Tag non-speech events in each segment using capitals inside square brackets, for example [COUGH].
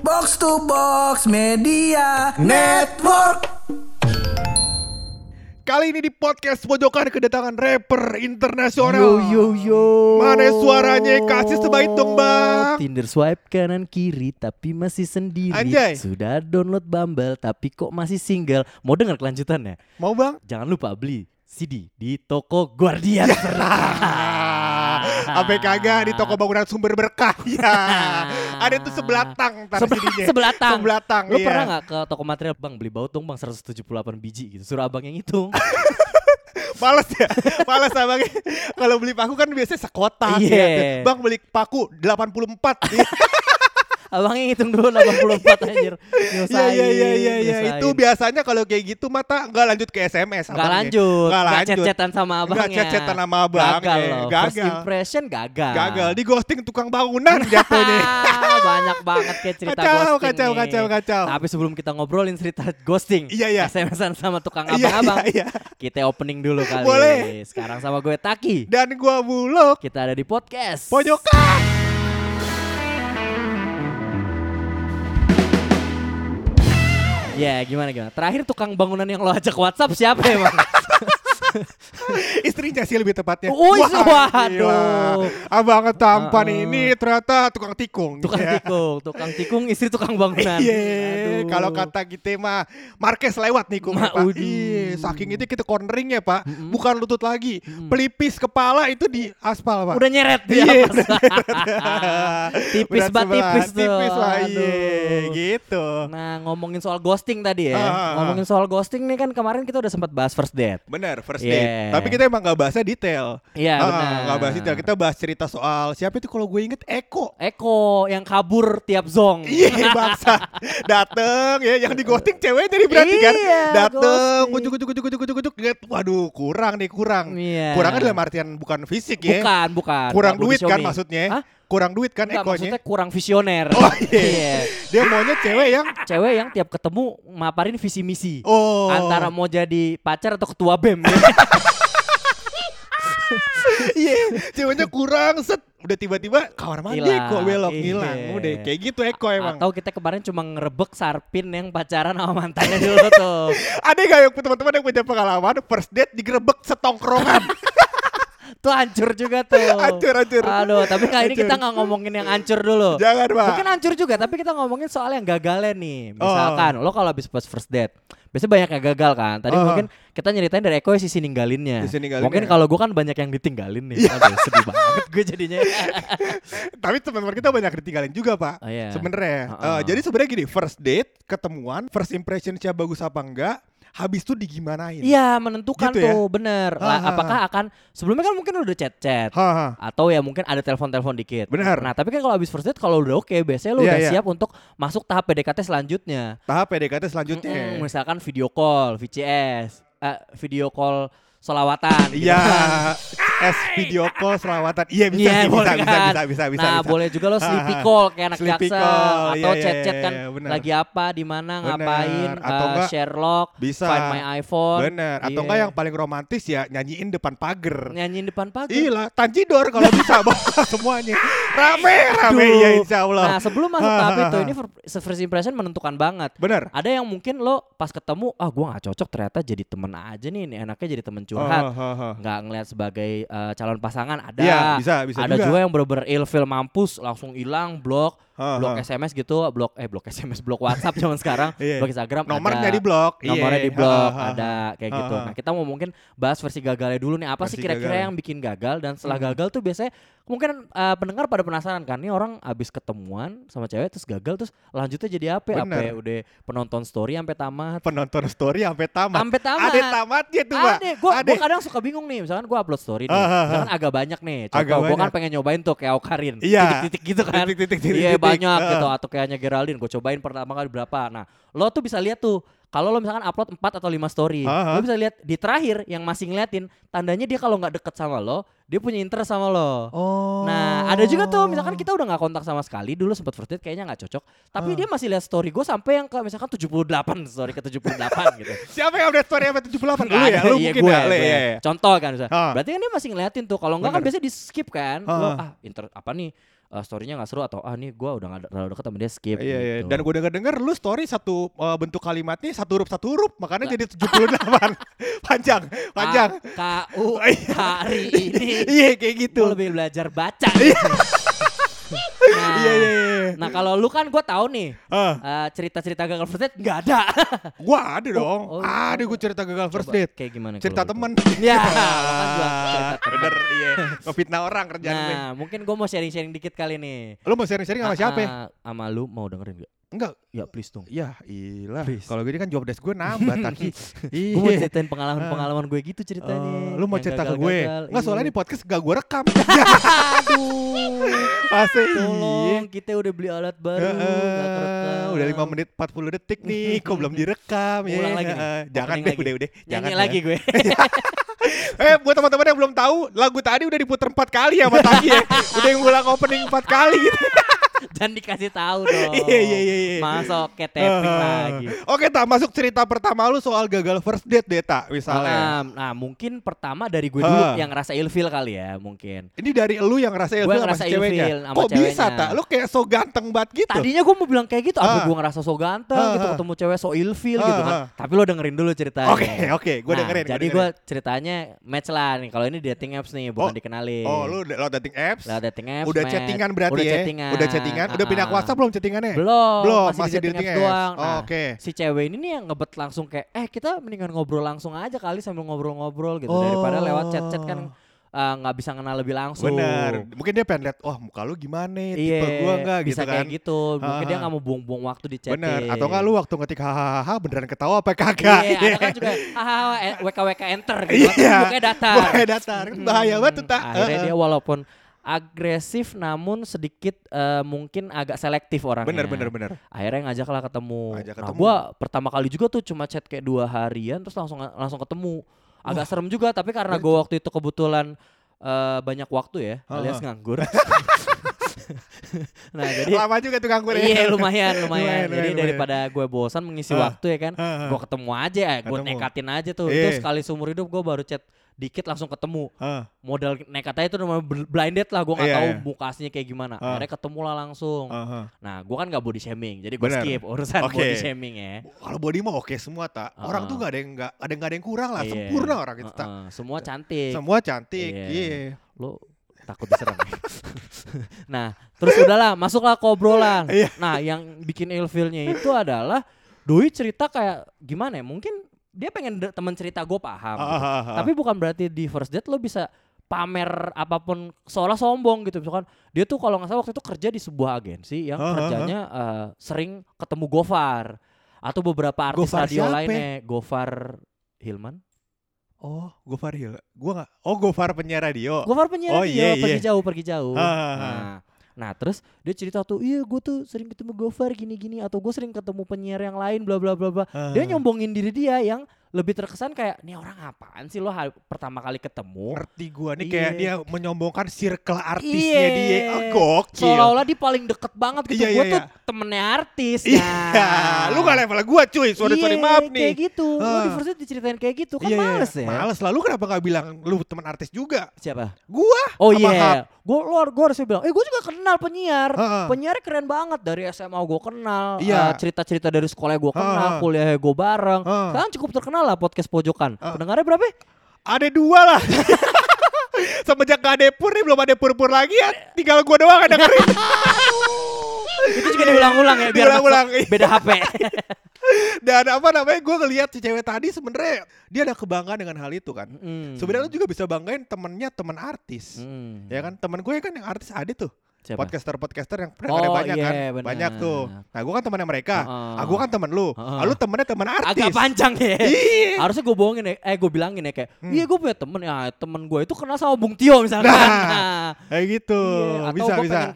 Box to Box Media Network. Kali ini di podcast pojokan kedatangan rapper internasional. Yo yo yo. Mana suaranya? Kasih sebaik dong, Bang. Tinder swipe kanan kiri tapi masih sendiri. Anjay. Sudah download Bumble tapi kok masih single. Mau dengar kelanjutannya? Mau bang? Jangan lupa beli CD di toko Guardian. [LAUGHS] [LAUGHS] Sampai kagak di toko bangunan sumber berkah [LAUGHS] ya. Ada tuh sebelatang CD-nya. sebelatang. Sebelatang. Lu iya. pernah nggak ke toko material bang beli baut dong bang 178 biji gitu suruh abang yang hitung [LAUGHS] Males ya, males abang. Kalau beli paku kan biasanya sekotak. Iya. ya. Bang beli paku 84. [LAUGHS] [LAUGHS] Iya. abang yang hitung dulu 84 anjir Iya iya iya iya iya. Itu biasanya kalau kayak gitu mata nggak lanjut ke SMS. Nggak abangnya. lanjut, Nggak lanjut. chat-chatan sama abangnya. Nggak chat-chatan sama abangnya. Gagal loh. First Gagal. impression gagal. Gagal di ghosting tukang bangunan [LAUGHS] jatuhnya. [LAUGHS] Banyak banget kayak cerita Kacau, ghosting kacau, nih. kacau, kacau. Tapi sebelum kita ngobrolin cerita ghosting, Iya, iya. SMS-an sama tukang Iya, abang-abang, iya, iya. kita opening dulu kali. Boleh. Sekarang sama gue Taki. Dan gua buluk Kita ada di podcast. pojokan. Ya gimana gimana. Terakhir tukang bangunan yang lo ajak WhatsApp siapa ya? [LAUGHS] [LAUGHS] Istrinya sih lebih tepatnya. Oh, Wah, waduh. gila. Abang tampan Uh-uh. ini ternyata tukang tikung. tukang Ya. tikung, tukang tikung istri tukang bangunan. Iya, Aduh. kalau kata kita mah Marquez lewat nih Kung, Ma. Iya, saking itu kita cornering ya Pak, Mm-mm. bukan lutut lagi, pelipis kepala itu di aspal Pak. udah nyeret di Iya, [LAUGHS] tipis banget tipis tuh. tipis Pak, iya, gitu. Nah ngomongin soal ghosting tadi ya ah. Ngomongin soal ghosting nih kan kemarin kita udah sempat bahas first date Bener, first Yeah. date. Tapi kita emang gak bahasnya detail. Iya Ah, benar Gak bahas detail. Kita bahas cerita soal siapa itu kalau gue inget Eko. Eko yang kabur tiap zong Iya bangsa Dateng ya Yang di ghosting cewek jadi berarti kan Iya, Dateng ujuk ujuk ujuk ujuk ujuk Lihat, Waduh kurang nih kurang Iya. Kurangnya dalam artian bukan fisik ya Bukan bukan Kurang duit kan maksudnya Hah? Kurang duit kan Enggak, Ekonya? maksudnya kurang visioner. Oh iya. Dia maunya cewek yang Cewek yang tiap ketemu maparin visi misi. Oh. Antara mau jadi pacar atau ketua BEM. Iya Ceweknya kurang set. Udah tiba-tiba kamar mandi Hilang, kok belok. iya. Hilang. Udah kayak gitu Eko emang. Atau kita kemarin cuma ngerebek Sarpin yang pacaran sama mantannya dulu tuh. [LAUGHS] Ada gak yang teman-teman yang punya pengalaman First date digerebek setongkrongan [LAUGHS] Tuh hancur juga tuh [LAUGHS] Hancur, hancur. Aduh tapi kali ini kita nggak ngomongin yang hancur dulu Jangan pak Mungkin hancur juga, tapi kita ngomongin soal yang gagalnya nih. Oh. Misalkan lo kalau habis pas first date, biasanya banyak yang gagal kan. Tadi Oh. mungkin kita nyeritain dari Eko sisi ninggalinnya. Sisi ninggalinnya. Mungkin kalau gue kan banyak yang ditinggalin nih. Aduh, sedih banget gue jadinya. [LAUGHS] Tapi teman-teman kita banyak ditinggalin juga pak. Oh, iya. Sebenarnya. Heeh. Eh, jadi sebenarnya gini, first date, ketemuan, first impression siapa bagus apa enggak, habis itu digimanain. Iya menentukan Gitu ya? tuh bener. Lah, Ah. apakah akan sebelumnya kan mungkin udah chat-chat. Atau ya mungkin ada telepon-telepon dikit. Benar. Nah tapi kan kalau habis first date kalau udah oke, biasanya lo Iya, udah iya. siap untuk masuk tahap PDKT selanjutnya. Tahap PDKT selanjutnya. Mm-mm, misalkan video call, VCS, eh, video call solawatan. gitu Iya, kan. [LAUGHS] S video call selawatan. Iya bisa, sih, bisa, boleh bisa, kan? bisa, bisa, bisa, Nah, bisa. boleh juga lo sleepy call kayak anak sleepy jaksa call, atau iya, iya, chat-chat kan iya, lagi apa, di mana, ngapain, Atau enggak Sherlock, bisa. Find My iPhone. Bener. Atau Iya. enggak yang paling romantis ya nyanyiin depan pagar. nyanyiin depan pagar. Iya, tanjidor kalau bisa [LAUGHS] semuanya. Rame, rame ya insya Allah. Nah, sebelum masuk tahap itu [LAUGHS] ini fir- first impression menentukan banget. Bener. Ada yang mungkin lo pas ketemu, ah gua nggak cocok ternyata jadi temen aja nih, ini enaknya jadi temen curhat. Oh, oh, oh. nggak ngeliat sebagai eh, calon pasangan ada Iya, bisa, bisa ada juga. juga, yang bener-bener ilfil mampus langsung hilang blok Blok. SMS gitu blok eh blok [LAUGHS] SMS blok WhatsApp zaman sekarang Iya. blok Instagram Nomornya ada. di blok. nomornya Iya. di blok ha, ha. ada kayak gitu nah kita mau mungkin bahas versi gagalnya dulu nih apa sih Versi kira-kira gagal. yang bikin gagal dan setelah Hmm. gagal tuh biasanya mungkin eh, pendengar pada penasaran kan nih orang abis ketemuan sama cewek terus gagal terus lanjutnya jadi apa apa ya? udah penonton story sampai tamat penonton story sampai tamat. sampai tamat Ada tamatnya tuh, Pak. ada, gue Ada. kadang suka bingung nih, misalkan gue upload story nih, Ah, ah, ah. misalkan agak banyak nih, Agak contoh gue kan banyak. pengen nyobain tuh kayak Aukarin, Iya. titik-titik gitu kan, Titik-titik, titik-titik. iya banyak Ah. gitu, atau kayaknya Geraldine, gue cobain pertama kali berapa, nah lo tuh bisa lihat tuh, kalau lo misalkan upload 4 atau 5 story, Ah, ah. lo bisa lihat di terakhir yang masih ngeliatin, tandanya dia kalau nggak deket sama lo, dia punya interest sama lo. Oh. Nah ada juga tuh misalkan kita udah nggak kontak sama sekali dulu sempat first date kayaknya nggak cocok tapi Ah. dia masih lihat story gue sampai yang ke misalkan 78 story ke 78 [LAUGHS] gitu Siapa yang update story sampai 78 dulu Nggak ya? Lu iya mungkin gue, ya, Le, gue. iya, iya. Contoh kan misalnya. Ah. Berarti kan dia masih ngeliatin tuh. Kalau enggak kan biasanya di skip kan. Ah. Lo, ah inter apa nih? Eh, storynya nggak seru atau ah nih gue udah gak terlalu deket sama dia skip. Iya iya. gitu. Dan gue denger denger lu story satu eh, bentuk kalimatnya satu huruf satu huruf makanya Lah. jadi 78 [LAUGHS] panjang panjang. K U hari ini [LAUGHS] Iya kayak gitu. gue lebih belajar baca. gitu. nah, Iya iya iya. Nah kalau lu kan gue tahu nih Ah, eh, cerita-cerita gagal first date nggak ada. [LAUGHS] gua ada dong. oh, ada gue cerita gagal first Coba, date. Kayak gimana? Cerita temen. [LAUGHS] Ya. Bener iya. Ngefitnah orang kerjaan gue. Nah, mungkin gue mau sharing-sharing dikit kali nih. Lu mau sharing-sharing sama siapa ya? Ah, ah, Sama lu mau dengerin gak? Enggak. Ya please dong. Ya ilah. Kalau gini kan job desk gue nambah [LAUGHS] Taki. Gue mau Iya. ceritain pengalaman-pengalaman gue gitu ceritanya. lu mau yang cerita ke gue? Enggak soalnya iya. di podcast gak gue rekam. [LAUGHS] Aduh. Asik. Tolong, kita udah beli alat baru. Kerekam. udah 5 menit 40 detik nih, kok belum direkam ya. Ulang lagi nih? Jangan deh, lagi? udah udah. Jangan lagi gue. [LAUGHS] Eh, buat teman-teman yang belum tahu, lagu tadi udah diputer 4 kali ya sama Taki ya. udah ngulang opening 4 kali gitu. Jangan dikasih tahu [LAUGHS] dong. Iya, iya, iya, iya. Masuk ke tapping Heeh. lagi. Oke, tak masuk cerita pertama lu soal gagal first date deh, tak misalnya. Ah, nah, mungkin pertama dari gue dulu Ah. yang ngerasa ilfil kali ya, mungkin. Ini dari lu yang ngerasa Gue ilfil sama ngerasa si ceweknya. ilfil sama Kok bisa, ceweknya. tak? Lu kayak so ganteng banget gitu. Tadinya gue mau bilang kayak gitu, apa gue ngerasa so ganteng Ah, gitu, ketemu cewek so ilfil Ah, gitu kan. ah. Tapi lo dengerin dulu ceritanya. Oke, oke, gue Nah, dengerin. Jadi gue ceritanya match lah nih. Kalau ini dating apps nih, bukan Oh, dikenalin. Oh, lu lo dating apps? Lah dating apps. udah match. chattingan berarti udah ya? Chattingan. Udah chattingan? Udah pindah ke Ah. WhatsApp belum chattingannya? Belum, Belum, masih, masih di apps apps. doang. Oh, Nah, oke. Si cewek ini nih yang ngebet langsung kayak, eh kita mendingan ngobrol langsung aja kali sambil ngobrol-ngobrol gitu Oh. daripada lewat chat-chat kan eh, nggak bisa kenal lebih langsung. Bener. Mungkin dia pengen lihat, wah muka lu gimana, tipe Iya, gua enggak gitu bisa kan. kayak gitu. Mungkin dia Ah, nggak mau buang-buang waktu di chatting. Bener. Atau enggak lu waktu ngetik hahaha beneran ketawa apa kagak? Iya, ada kan juga hahaha eh, WKWK enter gitu. Iya. Mukanya datar. Mukanya datar. Bahaya banget tuh, Tak. Akhirnya dia walaupun agresif namun sedikit eh, mungkin agak selektif orangnya. Bener bener bener. Akhirnya ngajak lah ketemu. Ngajak Nah, ketemu. gua pertama kali juga tuh cuma chat kayak dua harian terus langsung langsung ketemu. Agak serem juga tapi karena gua waktu itu kebetulan eh, banyak waktu ya, alias nganggur. [LAUGHS] nah, jadi Lama juga tuh nganggur ya. Iya lumayan lumayan. Lumayan, Jadi lumayan, daripada gue bosan mengisi waktu ya kan, gue ketemu aja, gue nekatin aja tuh. Iya. Itu sekali seumur hidup gue baru chat dikit langsung ketemu. Heeh. Modal nekat aja itu namanya bl- blinded lah, gue nggak Iya, tahu iya. muka aslinya kayak gimana. Ah. Akhirnya ketemu lah langsung. Heeh. Nah, gue kan gak body shaming, jadi gue skip urusan Oke. body shaming ya. Kalau body mah oke semua tak. Orang Heeh. tuh nggak ada yang nggak ada nggak ada yang kurang lah. Iya. Sempurna orang itu tak. Heeh, Semua cantik. Semua cantik. Iya. Iya. Lo takut diserang. [LAUGHS] nah, terus udahlah, masuklah ke obrolan. Iya. Nah, yang bikin ilfilnya itu adalah Doi cerita kayak gimana ya? Mungkin dia pengen temen cerita gue paham. Ah, gitu. ah, ah, ah. Tapi bukan berarti di first date lo bisa pamer apa pun seolah sombong gitu misalkan dia tuh kalau nggak salah waktu itu kerja di sebuah agensi yang Ah, ah, kerjanya eh, sering ketemu Gofar atau beberapa artis Gofar radio siapa? lainnya Gofar Hilman Oh, Gofar Hil. Gua nggak. Oh, Gofar penyiar radio. Gofar penyiar Oh, radio, iya, pergi iya. jauh, pergi jauh. Ah. Nah, nah, terus dia cerita tuh, iya gue tuh sering ketemu Gofar gini-gini atau gue sering ketemu penyiar yang lain, bla bla bla bla. Dia Ah. nyombongin diri dia yang lebih terkesan kayak, nih orang apaan sih lo hari- pertama kali ketemu? Ngerti gua nih kayak Iya. dia menyombongkan circle artisnya Iya. dia. Oh, gokil. Seolah-olah dia paling deket banget gitu. Iya, gue iya, tuh iya. temennya artis. Iya, Nah. lu gak level gua cuy. Sorry sorry Iya, maaf nih. Kayak gitu. Lu Ah. di first diceritain kayak gitu kan Iya, iya. males ya. Males lah. Lu kenapa gak bilang lu teman artis juga? Siapa? Gua. Oh iya, gue luar gue harusnya bilang, eh gue juga kenal penyiar, Heeh. penyiarnya keren banget dari SMA gue kenal, Iya. eh, cerita-cerita dari sekolah gue kenal, Heeh. kuliahnya gue bareng, Heeh. sekarang cukup terkenal lah podcast pojokan. Heeh. Pendengarnya berapa? ya? Ada dua lah. [LAUGHS] Semenjak gak ada pur nih belum ada pur-pur lagi ya. Tinggal gua doang yang dengerin. [LAUGHS] Itu juga diulang-ulang ya, biar Diulang-ulang, beda HP. [LAUGHS] Dan apa namanya gue ngeliat si cewek tadi sebenarnya dia ada kebanggaan dengan hal itu kan. Mm. Sebenarnya lu juga bisa banggain temennya temen artis. Mm. Ya kan temen gue kan yang artis ada tuh. Siapa? Podcaster-podcaster yang pernah Oh, banyak iya, kan. benar. Banyak tuh. Nah gue kan temennya mereka. Ah gue kan temen lu. Ah, lu temennya temen artis. Agak panjang ya. Iya. Harusnya gue bohongin ya, eh gue bilangin ya kayak, Hmm. iya gue punya temen ya, temen gue itu kenal sama Bung Tio misalkan. Nah, Kayak gitu. Iya, atau bisa bisa. pengen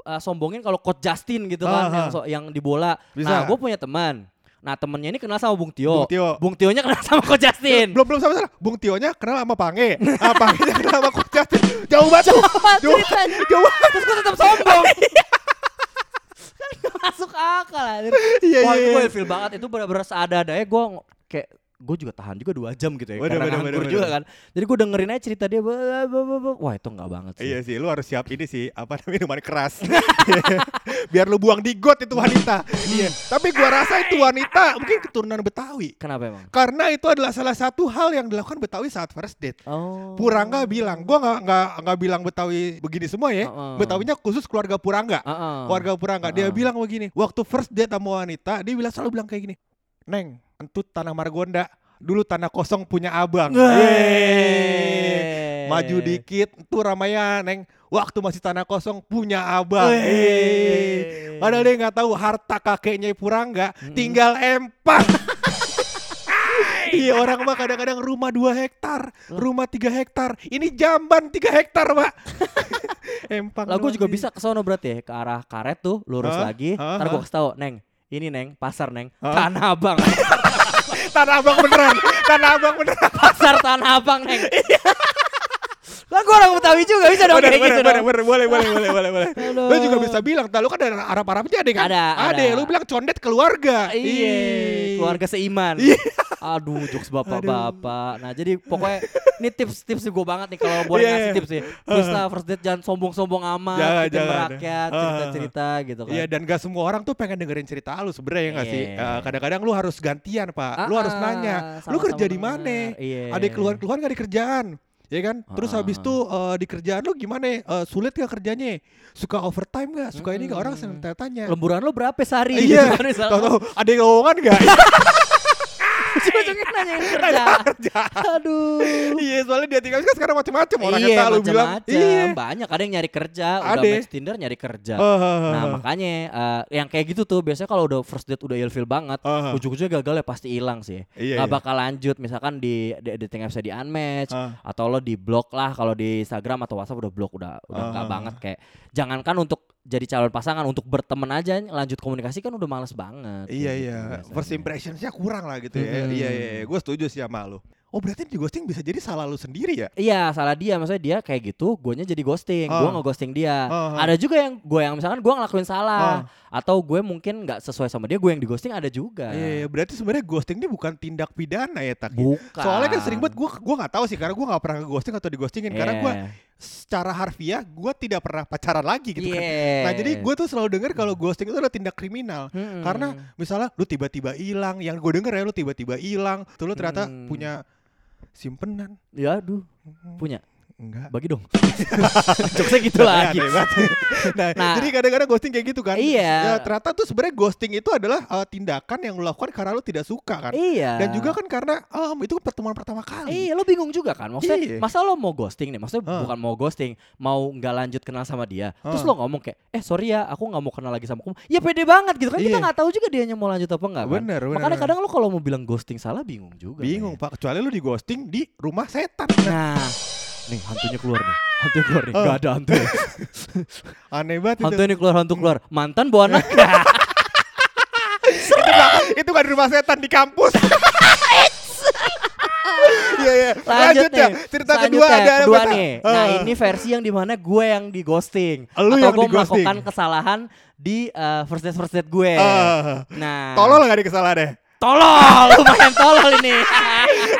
uh, sombongin kalau coach Justin gitu kan Ah, yang, so- yang di bola. Bisa. Nah, gue punya teman. Nah, temennya ini kenal sama Bung Tio. Bung Tio. Bung Tionya kenal sama coach Justin. Belum belum sama salah. Bung Tionya kenal sama Pange. Ah Pange kenal sama Coach Justin. Jauh banget. Jauh. Jauh. Terus gue tetap sombong. kan masuk akal anjir. Iya iya. itu iya. gue feel banget. Itu bener-bener seada-adanya gue kayak gue juga tahan juga dua jam gitu ya Bener, karena nganggur bener, juga kan jadi gue dengerin aja cerita dia wah itu nggak banget sih Iya sih, lu harus siap ini sih, apa namanya minuman keras. [LAUGHS] Biar lu buang di got itu wanita. iya. Tapi gua rasa itu wanita mungkin keturunan Betawi. kenapa emang Karena itu adalah salah satu hal yang dilakukan Betawi saat first date. oh Purangga bilang, gua nggak nggak nggak bilang Betawi begini semua ya. Heeh. Betawinya khusus keluarga Purangga. Heeh. Keluarga Purangga. Dia Heeh. bilang begini, waktu first date sama wanita, dia bilang selalu bilang kayak gini. Neng, entut tanah Margonda. Dulu tanah kosong punya abang. Yeay. Maju dikit, itu ramaya neng. Waktu masih tanah kosong punya abang. Yeay. Padahal dia nggak tahu harta kakeknya Purangga Mm-mm. tinggal empang. [LAUGHS] [LAUGHS] Iya orang mah kadang-kadang rumah 2 hektar, rumah 3 hektar. Ini jamban 3 hektar, Pak. [LAUGHS] empang. Lah gue doang juga sih. bisa ke sono berarti ya, ke arah karet tuh lurus Hah? lagi. Hah? Ntar gue Hah? kasih tau, Neng, ini Neng, pasar Neng, Hah? Tanah Abang. [LAUGHS] Tanah Abang beneran. Tanah Abang beneran. pasar Tanah Abang Neng. Lah gue orang Betawi juga bisa dong Bener, kayak bener, gitu bener, dong. bener, boleh, boleh, boleh, boleh, boleh. [LAUGHS] Lu juga bisa bilang, "Tah, lu kan ada Arab-Arabnya ada kan? Ada, ada. Lu bilang condet keluarga. Iya, keluarga seiman. Iya. Aduh, jokes bapak-bapak. Nah, jadi pokoknya ini tips-tips gue banget nih kalau boleh Iya, ngasih iya. tips sih. [LAUGHS] Please lah first date jangan sombong-sombong amat, Jangan, jangan. merakyat, Ah. cerita-cerita gitu kan. Iya dan gak semua orang tuh pengen dengerin cerita lu sebenarnya ya gak sih? Iya. Eh, Kadang-kadang lu harus gantian pak, lu harus Ah, nanya, lu kerja di mana? Ada keluhan-keluhan gak di kerjaan? Ya kan? Terus Ah. habis itu eh, di kerjaan lu gimana? Eh, sulit gak kerjanya? Suka overtime gak? Suka ini gak? Orang sering Hmm. tanya. Lemburan lu berapa sehari? Iya. Tahu-tahu ada yang lowongan gak? [LAUGHS] Ujung-ujungnya nanyain kerja. kerja. Aduh. iya soalnya dia tinggal kan sekarang macam-macam orang iya, kata lu bilang. macam-macam. Banyak ada yang nyari kerja, udah Ada. match Tinder nyari kerja. Ah, ah, Nah ah, makanya eh, yang kayak gitu tuh biasanya kalau udah first date udah ilfil banget, ah. ujung-ujungnya gagal ya pasti hilang sih. Iya, Gak iya. bakal lanjut misalkan di, di dating apps di unmatch Ah. atau lo di blok lah kalau di Instagram atau WhatsApp udah blok udah udah Ah. banget kayak jangankan untuk jadi calon pasangan untuk berteman aja lanjut komunikasi kan udah males banget. Iya kayak gitu iya, biasanya. first impressionsnya kurang lah gitu ya. Mm-mm. Iya iya, gue setuju sih sama lu. Oh berarti di ghosting bisa jadi salah lu sendiri ya? Iya salah dia maksudnya dia kayak gitu guanya jadi ghosting Ah. gua nge-ghosting dia Ah, ah. ada juga yang gue yang misalkan gue ngelakuin salah atau gue mungkin nggak sesuai sama dia gue yang di ghosting ada juga Iya, iya, berarti sebenarnya ghosting ini bukan tindak pidana ya tak? ya? bukan Soalnya kan sering banget gue gua nggak tahu sih karena gue nggak pernah ke ghosting atau di ghostingin karena gue Iya. Secara harfiah gue tidak pernah pacaran lagi gitu kan. Iya. Nah jadi gue tuh selalu dengar kalau ghosting itu adalah tindak kriminal. Mm-mm. Karena misalnya lu tiba-tiba hilang, yang gue denger ya lu tiba-tiba hilang, tuh lu ternyata Hmm. punya simpenan. ya aduh punya Enggak. bagi dong [LAUGHS] jokesnya gitu lagi nah, Nah. jadi kadang-kadang ghosting kayak gitu kan. Iya. Ya, ternyata tuh sebenarnya ghosting itu adalah uh, tindakan yang lu lakukan karena lu tidak suka kan. iya Dan juga kan karena um, itu pertemuan pertama kali. Iya lo bingung juga kan Maksudnya Iya. Masa lo mau ghosting nih Maksudnya Ah. bukan mau ghosting Mau nggak lanjut kenal sama dia Terus Ah. lo ngomong kayak Eh sorry ya Aku nggak mau kenal lagi sama kamu Ya pede banget gitu kan Kita Iya. nggak tahu juga dianya mau lanjut apa enggak kan Bener, bener, Makanya bener. kadang lo kalau mau bilang ghosting salah bingung juga Bingung men. pak, kecuali lu di ghosting di rumah setan. Nah Nih hantunya keluar nih Hantunya keluar nih Ah. Gak ada hantu ya. [LAUGHS] Aneh banget itu. Hantunya keluar hantu keluar Mantan bawa anak [LAUGHS] itu gak, itu gak di rumah setan di kampus. [LAUGHS] Iya iya. Lanjut, ya. nih. Cerita Selanjutnya, kedua ada kedua apa, nih. Nah, Ah. ini versi yang di mana gue yang di ghosting Lu atau yang gue melakukan kesalahan di eh, first date first date gue. Ah. Nah, Tolol gak di kesalahan deh. tolol, lumayan tolol ini.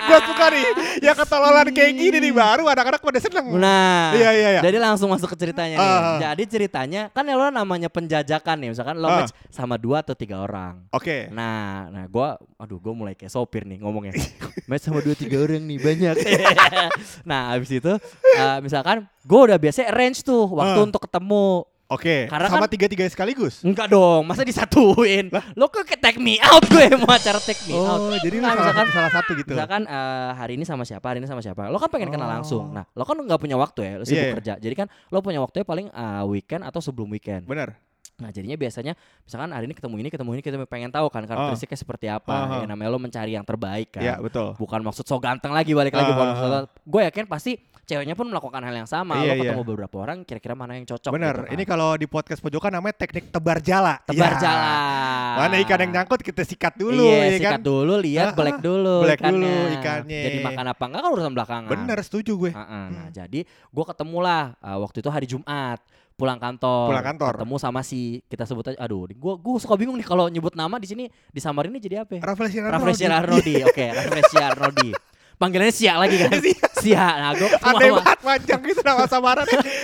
Gue suka nih, ya ketololan kayak gini nih baru anak-anak pada seneng. Nah, Iya, iya, iya. jadi langsung masuk ke ceritanya nih. Ah. Jadi ceritanya kan ya lo namanya penjajakan nih, misalkan lo Ah. match sama dua atau tiga orang. Oke. Nah, nah gue, aduh gue mulai kayak sopir nih ngomongnya. [LAUGHS] Match sama dua tiga orang nih banyak. [LAUGHS] nah, abis itu eh, misalkan gue udah biasa arrange tuh waktu Ah. untuk ketemu. Oke. Karena Sama kan- tiga-tiga sekaligus. Enggak dong, masa disatuin? Lo kok ke take me out gue mau acara take me out. Oh, jadi lu Nah, salah, misalkan- salah satu gitu. Misalkan eh, hari ini sama siapa, hari ini sama siapa. Lo kan pengen kenal Oh. langsung. Nah, lo kan nggak punya waktu ya, lo sibuk Iya, iya. kerja. Jadi kan lo punya waktunya paling eh, weekend atau sebelum weekend. Bener. Nah, jadinya biasanya misalkan hari ini ketemu ini, ketemu ini, kita pengen tahu kan karakteristiknya seperti apa. Ah, ah. Ya namanya lo mencari yang terbaik kan. Iya betul. Bukan maksud so ganteng lagi balik lagi Ah, bukan ah, maksud gue yakin pasti ceweknya pun melakukan hal yang sama. Iya, lo iya. ketemu beberapa orang kira-kira mana yang cocok Bener. gitu kan. Ini kalau di podcast pojokan namanya teknik tebar jala. tebar Ya. jalan. Mana ikan yang nyangkut kita sikat dulu iya, ya sikat kan. dulu, lihat Ah, black ah, dulu black ikannya. dulu ikannya. Jadi makan apa enggak kan urusan belakangan. Bener setuju gue. Ah, ah. Nah, jadi gue ketemu lah uh, waktu itu hari Jumat. Pulang kantor. Pulang kantor. Ketemu sama si kita sebut aja. Aduh, gua gua suka bingung nih kalau nyebut nama di sini disamarinnya jadi apa? ya? Rafael Siarano. Rafresia Arnoldi. Oke, Rafresia Arnoldi. Panggilannya Sia lagi kan? Sia. Nah, gua Aneh banget panjang gitu nama samaran.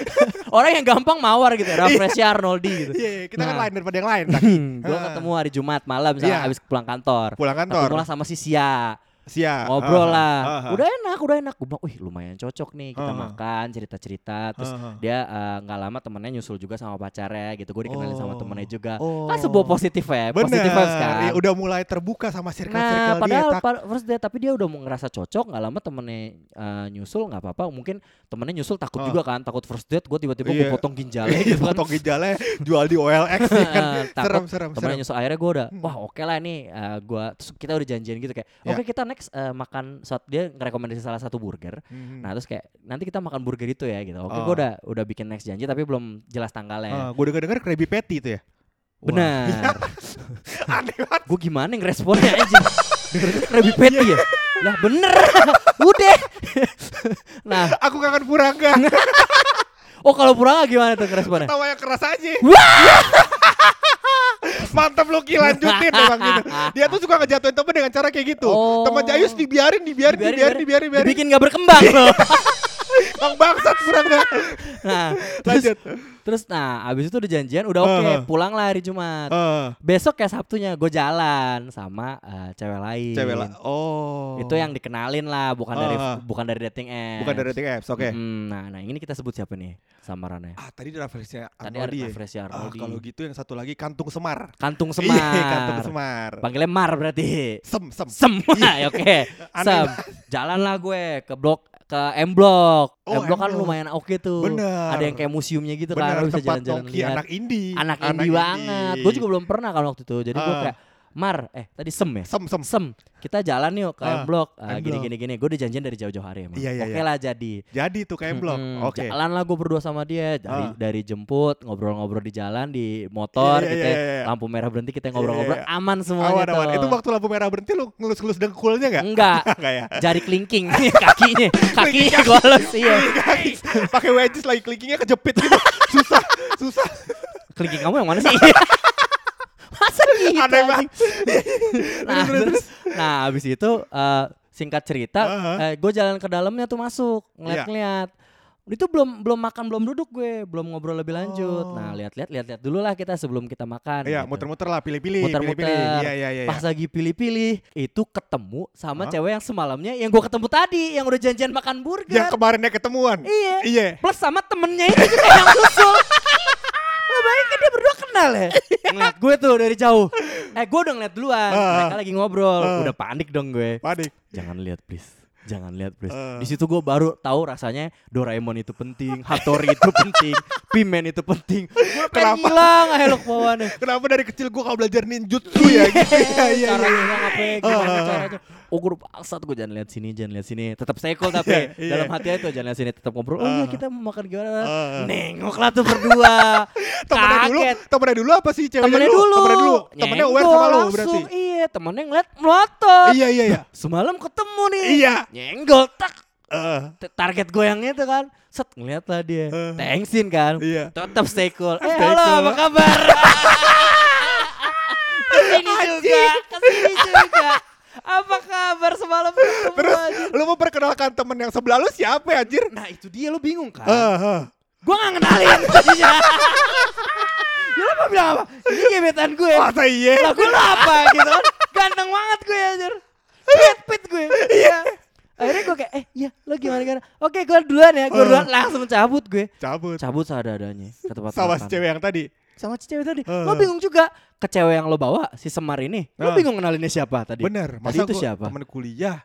[LAUGHS] orang yang gampang mawar gitu, ya, Rafresia Arnoldi gitu. Iya, kita kan Nah. lain daripada yang lain [CLEARS THROAT] kan. gue Ah. ketemu hari Jumat malam misalnya Iya. habis pulang kantor. Pulang kantor. Ketemu sama si Sia. Sia. ngobrol Ah, lah. ah, ah. Udah enak, udah enak. Gue bilang, wih lumayan cocok nih kita makan, cerita-cerita. Terus dia eh, nggak lama temennya nyusul juga sama pacarnya gitu. Gue dikenalin sama Oh. temennya juga. Oh. Kan sebuah positif ya, positif kan. Iya, udah mulai terbuka sama circle-circle Nah, dia. padahal tak. pa- first day tapi dia udah mau ngerasa cocok, nggak lama temennya eh, nyusul nggak apa-apa. Mungkin temennya nyusul takut juga kan, takut first date. Gue tiba-tiba Iya. gue potong ginjalnya [LAUGHS] gitu kan. potong ginjalnya jual di OLX ya kan. [LAUGHS] Serem serem temennya serem. nyusul akhirnya gue udah Hmm. wah oke lah nih eh, gua terus kita udah janjian gitu kayak Ya. oke kita next eh, makan saat dia ngerekomendasi salah satu burger Mhm. nah terus kayak nanti kita makan burger itu ya gitu oke Oh. gue udah udah bikin next janji tapi belum jelas tanggalnya Ah, gue denger denger Krabby Patty itu ya. Wah, benar [LAUGHS] Aneh banget. gue gimana ngeresponnya aja denger Krabby Patty ya [LAUGHS] lah bener [LAUGHS] udah nah Aku kangen Purangga. oh kalau pura gimana tuh ngeresponnya Tawa yang keras aja. [LAUGHS] Mantap lu Ki lanjutin emang gitu. [LAUGHS] Dia tuh suka ngejatuhin temen dengan cara kayak gitu. Oh. Teman Jayus dibiarin, dibiarin, dibiarin, dibiarin, dibiarin. dibikin gak berkembang loh [LAUGHS] Bang bangsat Purangga. nah terus, Lanjut. Terus nah abis itu udah janjian udah oke Uh-huh. pulang lah hari Jumat Eh, besok kayak Sabtunya gue jalan sama eh, cewek lain. cewek lah. Oh. Itu yang dikenalin lah, bukan dari Ah. bukan dari dating apps. bukan dari dating apps. Oke. Mm, nah, nah ini kita sebut siapa nih samarannya? Ah, tadi ada referensinya Tadi Arnoldi ada ya? referensi Ah, Arnoldi. kalau gitu yang satu lagi Kantung Semar. Kantung Semar. Iya, Kantung Semar. Panggilnya Mar berarti. Sem sem. Sem. Ya, [LAUGHS] Oke. Aneh Sem. Jalan lah gue ke blok ke M Block. Oh, M Block kan lumayan oke tuh. Bener. Ada yang kayak museumnya gitu kan, Benar lu bisa jalan-jalan lihat. anak indie. Anak indie banget. Gue juga belum pernah kan waktu itu. Jadi gue Ah. kayak Mar, eh tadi Sem ya? sem sem. Sem, kita jalan yuk ke Ah, M Block. Ah, M gini Block. gini gini. Gue udah janjian dari jauh-jauh hari emang. Iya, iya, Oke iya. lah jadi. Jadi tuh kayak blok. Mm-mm, Oke. Jalan lah gue berdua sama dia dari Ah. dari jemput ngobrol-ngobrol di jalan di motor Iya, iya, kita iya, iya. lampu merah berhenti kita ngobrol-ngobrol Iya, iya. aman semuanya Awan awan. Itu waktu lampu merah berhenti lu ngelus-ngelus dengkulnya enggak? [LAUGHS] Enggak, ya. jari kelingking [LAUGHS] kakinya, [LAUGHS] kakinya gue halus iya. Pakai wedges lagi klinkingnya kejepit gitu. susah, susah. Kelingking kamu yang mana sih? Masa gitu? Aneh banget. nah, terus, nah abis itu eh, singkat cerita, Uh-huh. gue jalan ke dalamnya tuh masuk Iya. ngeliat-ngeliat. Itu belum belum makan belum duduk gue, belum ngobrol lebih lanjut. Oh. Nah lihat-lihat lihat-lihat dulu lah kita sebelum kita makan. Iya, gitu. muter-muter lah, pilih-pilih, Muter-muter. Iya, iya, iya. Pas lagi pilih-pilih, itu ketemu sama Hah? cewek yang semalamnya yang gue ketemu tadi, yang udah janjian makan burger. Yang kemarinnya ketemuan. Iya. Iya. Plus sama temennya itu juga yang susul. [LAUGHS] Lah baik kan dia berdua kenal ya. [LAUGHS] Ngeliat gue tuh dari jauh. Eh gue udah ngeliat duluan. Ah. Mereka lagi ngobrol. Ah. Udah panik dong gue. Panik. Jangan lihat please. Jangan lihat please. Ah. Di situ gue baru tahu rasanya Doraemon itu penting, Hattori itu penting, [LAUGHS] Pimen itu penting. Gue pengen Kenapa? hilang helok bawaannya. [LAUGHS] Kenapa dari kecil gua kalau belajar ninjutsu ya gitu. Iya, iya, Caranya iya. hilang apa ya, gimana caranya. Oh udah bangsat gue jangan lihat sini, jangan lihat sini. Tetap cool tapi [LAUGHS] Iya. dalam hati itu jangan lihat sini tetap ngobrol. Oh iya Ah. kita mau makan gimana? Ah. Nengok lah tuh berdua. [LAUGHS] Temennya dulu, temennya dulu apa sih ceweknya Temennya dulu. Temennya dulu. Temennya aware sama lu langsung. berarti. Iya, temennya ngeliat melotot. Iya, iya, iya. Semalam ketemu nih. Iya. Nyenggol tak. T- Target yang itu kan. Set ngeliat lah dia. Eh. Thanksin kan. Iya. Tetap stay cool. Eh Stay halo cool. apa kabar? [LAUGHS] ke sini juga. Ke sini juga. Apa kabar semalam ketemu Terus lu mau perkenalkan temen yang sebelah lu siapa ya anjir? Nah itu dia lu bingung kan? Eh, eh. Gue gak ngenalin jadinya. ya lu mau bilang apa? Ini gebetan gue. Masa iya? Lah gue lu apa gitu kan? Ganteng banget gue anjir. Pit pit gue. Iya. Akhirnya gue kayak eh iya lo gimana gimana Oke gue duluan ya Gue Eh. duluan langsung cabut gue Cabut. Cabut seadanya ke tempat Sama si cewek yang tadi. Sama cewek tadi. Eh. Lo bingung juga. Ke cewek yang lo bawa Si Semar ini Lo bingung kenalinnya siapa tadi? Bener. Tadi Masa itu gua siapa? temen kuliah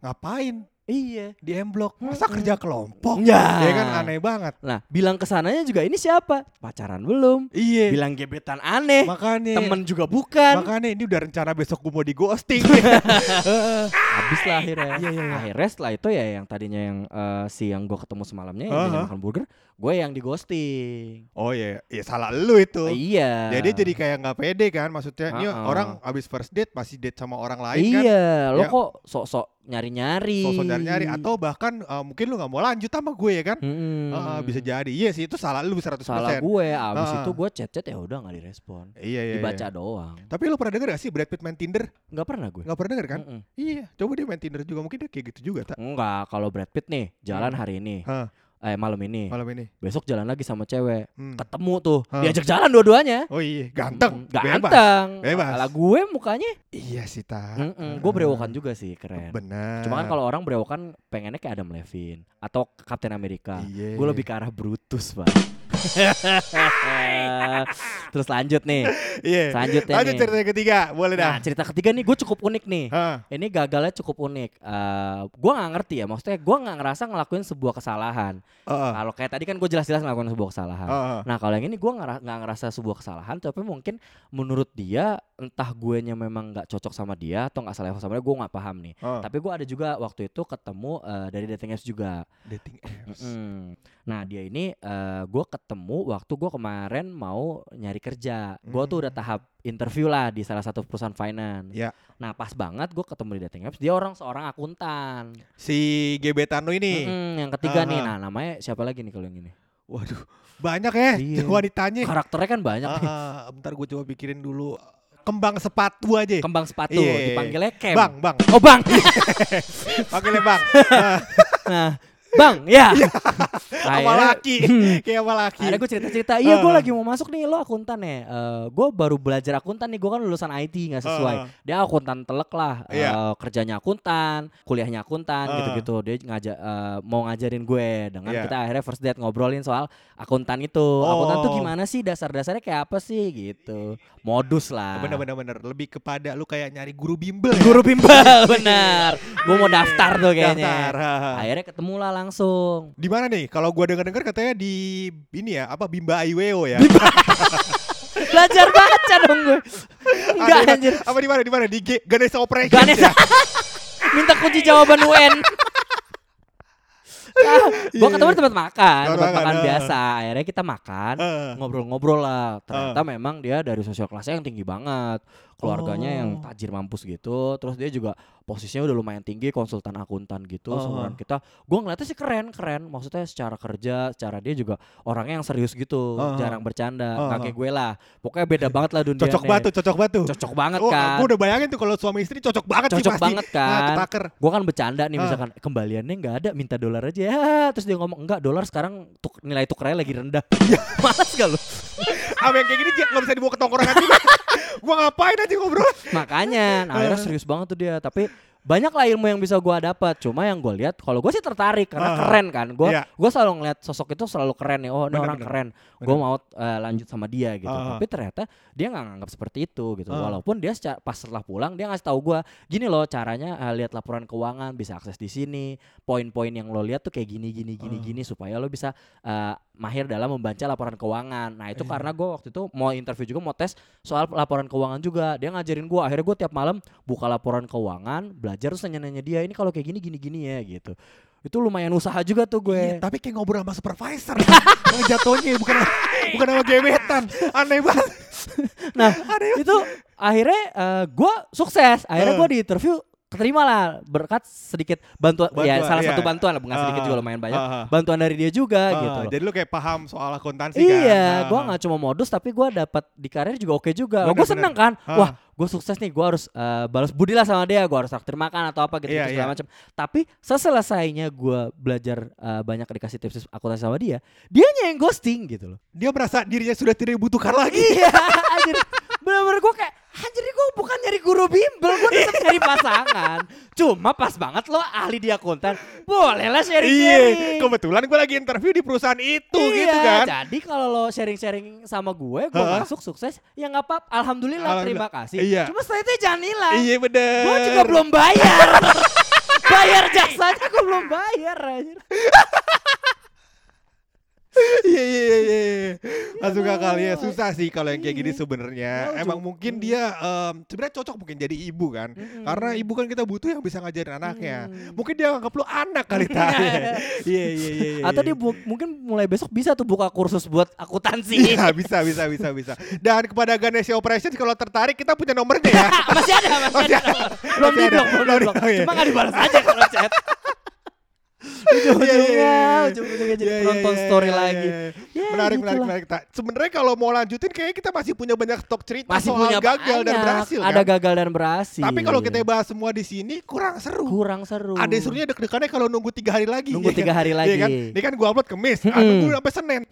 ngapain Iya di M Block? Masa Mm-mm. kerja kelompok? Ya. Ya kan aneh banget. Nah bilang ke sananya juga ini siapa Pacaran belum Iya. Bilang gebetan aneh Makanya. Temen juga bukan Makanya ini udah rencana besok gue mau di ghosting. [LAUGHS] Habis lah akhirnya Iya, iya, iya. Akhirnya setelah itu ya yang tadinya yang eh, si yang gue ketemu semalamnya Yang Aha. jangan makan burger Gue yang di ghosting oh iya, ya salah lu itu. Iya Ya dia jadi kayak nggak pede kan maksudnya ini Uh-uh. orang abis first date masih date sama orang lain kan Iya, lo Ya. kok sok-sok nyari-nyari. Sosok nyari-nyari atau bahkan eh, mungkin lu nggak mau lanjut sama gue ya kan? Mm-mm. Heeh, bisa jadi. Iya sih itu salah lu 100%. salah gue abis Ah. itu gue chat chat ya udah nggak direspon Iya iya. dibaca iya. doang Tapi lu pernah denger gak sih Brad Pitt main Tinder? nggak pernah gue Gak pernah denger kan? Mm-mm. Iya, coba dia main Tinder juga mungkin dia kayak gitu juga tak? Enggak, kalau Brad Pitt nih jalan Hmm. hari ini, Hah, eh malam ini, malam ini. besok jalan lagi sama cewek, Hmm. ketemu tuh, Hah. diajak jalan dua-duanya. Oh iya, ganteng, Mm, bebas. ganteng. Bebas. Lah gue mukanya, Iya sih tak. gue brewokan juga sih, keren. Benar. Cuma kan kalau orang brewokan pengennya kayak Adam Levine atau Captain America. Iya. Gue lebih ke arah Brutus, Pak. [LAUGHS] Terus lanjut nih. Iya. Selanjutnya Lanjut nih. cerita ketiga, boleh dah. Nah, cerita ketiga nih gue cukup unik nih. Hah. Ini gagalnya cukup unik. Eh gue nggak ngerti ya, maksudnya gue nggak ngerasa ngelakuin sebuah kesalahan. Heeh. Kalau kayak tadi kan gue jelas-jelas ngelakuin sebuah kesalahan. Heeh. Nah kalau yang ini gue nggak ngerasa sebuah kesalahan, tapi mungkin menurut dia entah gue nya memang nggak cocok sama dia atau nggak selevel sama dia, gue nggak paham nih. Heeh. Tapi gue ada juga waktu itu ketemu eh, dari dating apps juga. Dating apps. Mm-mm. Nah dia ini eh, gue ketemu waktu gue kemarin mau nyari kerja. Gue tuh udah Hmm. tahap interview lah di salah satu perusahaan finance. Ya. Nah pas banget gue ketemu di dating apps, dia orang seorang akuntan. Si gebetan lu ini. Mm-mm, yang ketiga nih, Aha. nah namanya siapa lagi nih kalau yang ini? Waduh, banyak ya Iya. [LAUGHS] wanitanya. Karakternya kan banyak nih. Ah, bentar gue coba pikirin dulu. Kembang sepatu aja. Kembang sepatu, Iya. dipanggilnya Kem. Bang, bang. Oh bang, [LAUGHS] Panggilnya bang. [LAUGHS] Nah, nah bang, ya. [LAUGHS] sama Akhirnya- laki. Kayak sama laki. Akhirnya gue cerita-cerita, iya gue lagi mau masuk nih, lo akuntan ya. Eh gue baru belajar akuntan nih, gue kan lulusan IT nggak sesuai. Ah. Dia akuntan telek lah, Iya. kerjanya akuntan, kuliahnya akuntan gitu-gitu. Dia ngajak eh, mau ngajarin gue dengan Iya. kita akhirnya first date ngobrolin soal akuntan itu. Akuntan tuh Oh. gimana sih dasar-dasarnya kayak apa sih gitu. Modus lah. Bener-bener bener. Lebih kepada lu kayak nyari guru bimbel ya. Guru bimbel [LAUGHS] bener. Gue mau daftar tuh kayaknya. Daftar. Akhirnya ketemu lah langsung. Di mana nih? Kalau gua denger-denger katanya di ini ya, apa Bimba Aiweo ya. [LAUGHS] Belajar baca dong gue. Enggak Ada- anjir. Apa di mana? Di mana? Di G Ganesha Operation. Ganesha. [LAUGHS] Minta kunci jawaban UN. Nah, [LAUGHS] gua ketemu di tempat makan, Tempat tempat makan, makan biasa. Akhirnya kita makan, Heeh. ngobrol-ngobrol lah. Ternyata Ah. memang dia dari sosial kelasnya yang tinggi banget. Keluarganya yang Oh. tajir mampus gitu. Terus dia juga posisinya udah lumayan tinggi, konsultan akuntan gitu. Oh. Seumuran kita. Gua ngeliatnya sih keren, keren. Maksudnya secara kerja, secara dia juga orangnya yang serius gitu, Ah. jarang bercanda. Nggak kayak gue lah. Pokoknya beda banget lah dunia. Cocok batu, cocok batu. Cocok banget Oh, kan. gua udah bayangin tuh kalau suami istri cocok banget sih Cocok pasti. banget kan. Nah. Gue kan bercanda nih Ah. misalkan kembaliannya nggak ada minta dolar aja ya terus dia ngomong enggak dolar sekarang tuk, nilai tukernya lagi rendah [LAUGHS] malas gak lu Apa yang kayak gini nggak bisa dibawa ke tongkrongan. [LAUGHS] gua ngapain aja ngobrol? makanya nah, [LAUGHS] akhirnya serius banget tuh dia tapi banyak lah ilmu yang bisa gua dapat cuma yang gue lihat kalau gue sih tertarik karena Ah. keren kan gue Iya. gue selalu ngeliat sosok itu selalu keren nih oh ini Bener, orang bener. keren gue mau eh, lanjut sama dia gitu Ah. tapi ternyata dia nggak nganggap seperti itu gitu Ah. walaupun dia secara, pas setelah pulang dia ngasih tahu gue gini loh caranya eh, lihat laporan keuangan bisa akses di sini poin-poin yang lo lihat tuh kayak gini gini gini Ah. gini supaya lo bisa eh, mahir dalam membaca laporan keuangan nah itu Iya. karena gue waktu itu mau interview juga mau tes soal laporan keuangan juga dia ngajarin gue akhirnya gue tiap malam buka laporan keuangan belajar terus nanya-nanya dia ini kalau kayak gini gini gini ya gitu itu lumayan usaha juga tuh gue Iya, tapi kayak ngobrol sama supervisor. [LAUGHS] yang jatuhnya bukan bukan sama gebetan. Aneh banget. [LAUGHS] nah Aneh. itu akhirnya eh, gue sukses akhirnya Eh. gue di interview keterima lah berkat sedikit bantuan, ya Bantuan, salah iya. satu bantuan lah bukan sedikit Ah, juga lumayan banyak ah. bantuan dari dia juga Ah, gitu loh. Jadi lu kayak paham soal akuntansi kan? Iya, gue nggak cuma modus tapi gue dapat di karir juga oke juga. Gue seneng kan, Ah. wah gue sukses nih, gue harus eh, balas budi lah sama dia, gue harus traktir makan atau apa gitu, Iya, segala iya. macam. Tapi seselesainya gue belajar eh, banyak dikasih tips akuntansi sama dia, dianya yang ghosting gitu loh. Dia merasa dirinya sudah tidak dibutuhkan lagi. iya, [LAUGHS] anjir. Bener-bener gue kayak, anjir gue bukan nyari guru bimbel, gue tetap nyari pasangan. Cuma pas banget lo ahli di akuntan, boleh lah sharing-sharing. Iya, kebetulan gue lagi interview di perusahaan itu iya, gitu kan. Jadi kalau lo sharing-sharing sama gue, gue masuk sukses, ya nggak apa. Alhamdulillah, terima Alhamdulillah. kasih. Iya. Cuma setelah itu jangan hilang. Iya bener. Gue juga belum bayar. [LAUGHS] bayar jasanya gue belum bayar. anjir. [LAUGHS] Iya iya iya. iya. Masuk akal ya susah sih kalau yang kayak gini Iya. sebenarnya. Emang mungkin dia em, sebenarnya cocok mungkin jadi ibu kan. Mm-mm. Karena ibu kan kita butuh yang bisa ngajarin anaknya. Mm. Mungkin dia anggap lu anak kali tak. [LAUGHS] Iya iya iya. iya, Atau iya. dia bu- mungkin mulai besok bisa tuh buka kursus buat akuntansi. Iya bisa bisa bisa bisa. Dan kepada Ganesha Operations kalau tertarik kita punya nomornya ya. [LAUGHS] masih ada, masih, Masih ada. ada. belum di blok, belum di blok. oh. Cuma nggak dibalas aja kalau chat. [LAUGHS] ujung-ujungnya Iya, iya, iya. ujung-ujungnya jadi penonton story lagi. Ya, menarik, gitu menarik, lah. menarik. Sebenarnya kalau mau lanjutin kayaknya kita masih punya banyak stok cerita masih soal punya gagal dan berhasil ada kan. gagal dan berhasil Tapi kalau kita bahas semua di sini kurang seru. kurang seru Ada serunya deg-degannya kalau nunggu tiga hari lagi. Nunggu ya tiga kan? hari lagi. kan? Ini kan gua upload Mm-mm. nunggu sampai Senin.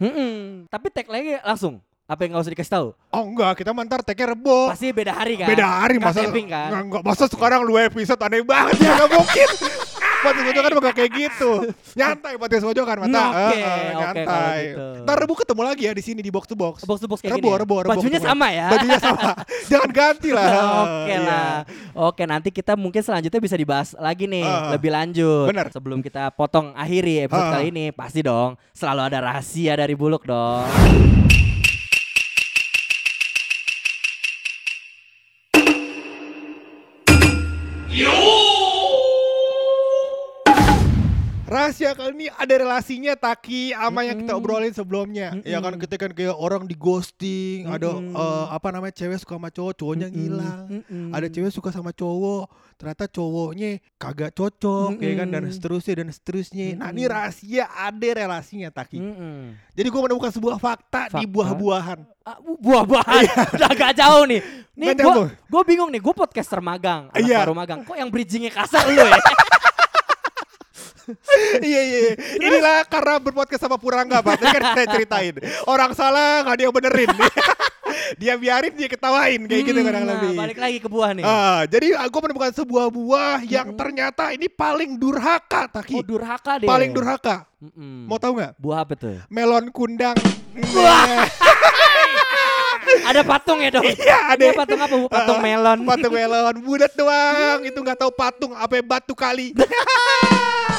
Tapi tag lagi langsung apa yang nggak usah dikasih tahu Oh enggak, kita mantar tag-nya Rebo. pasti beda hari kan Beda hari Nggak masa kan Enggak, enggak, masa sekarang dua episode aneh banget ya enggak mungkin. [LAUGHS] Podcast Mojo kan bakal kayak gitu. Nyantai podcast Mojo kan mata. Oke, Eh, eh, oke, nyantai. kalau gitu. Ntar Rebu ketemu lagi ya di sini di box to box. box to box kayak Rebo, gini ya? Rebo bajunya ketemu. sama ya Bajunya sama. [LAUGHS] Jangan ganti lah. Oke Iya. lah. Oke, nanti kita mungkin selanjutnya bisa dibahas lagi nih Ah, lebih lanjut. bener. Sebelum kita potong akhiri episode Ah. kali ini, pasti dong selalu ada rahasia dari Buluk dong. Rahasia kali ini ada relasinya Taki sama yang kita obrolin sebelumnya. Ya kan kita kan kayak orang di ghosting, ada Mm-mm. eh, apa namanya cewek suka sama cowok, cowoknya ngilang. Mm-mm. Ada cewek suka sama cowok, ternyata cowoknya kagak cocok, ya kan dan seterusnya dan seterusnya. Nah, ini rahasia ada relasinya Taki. Mm-mm. Jadi gue menemukan sebuah fakta, di Fakta? buah-buahan. Ah, bu- buah-buahan [LAUGHS] udah agak jauh nih. Nih gue bingung nih, gue podcaster magang, anak Iya. baru magang. Kok yang bridgingnya kasar lu ya? [LAUGHS] iya iya. iya. Inilah karena berpodcast sama Purangga, Pak. Tadi kan saya ceritain. Orang salah nggak dia yang benerin. [LAUGHS] dia biarin dia ketawain kayak gitu Hmm, kadang nah, lebih. Balik lagi ke buah nih. Ah, jadi aku menemukan sebuah buah yang ternyata ini paling durhaka, Taki. Oh durhaka deh. paling durhaka. Mm-mm. Mau tahu nggak? Buah apa tuh? Melon kundang. Wah. [LAUGHS] Ada patung ya dong? Iya, ada. Ini patung apa? Bu? Patung Ah, melon. Patung melon, bulat doang. Itu nggak tahu patung apa batu kali. [LAUGHS]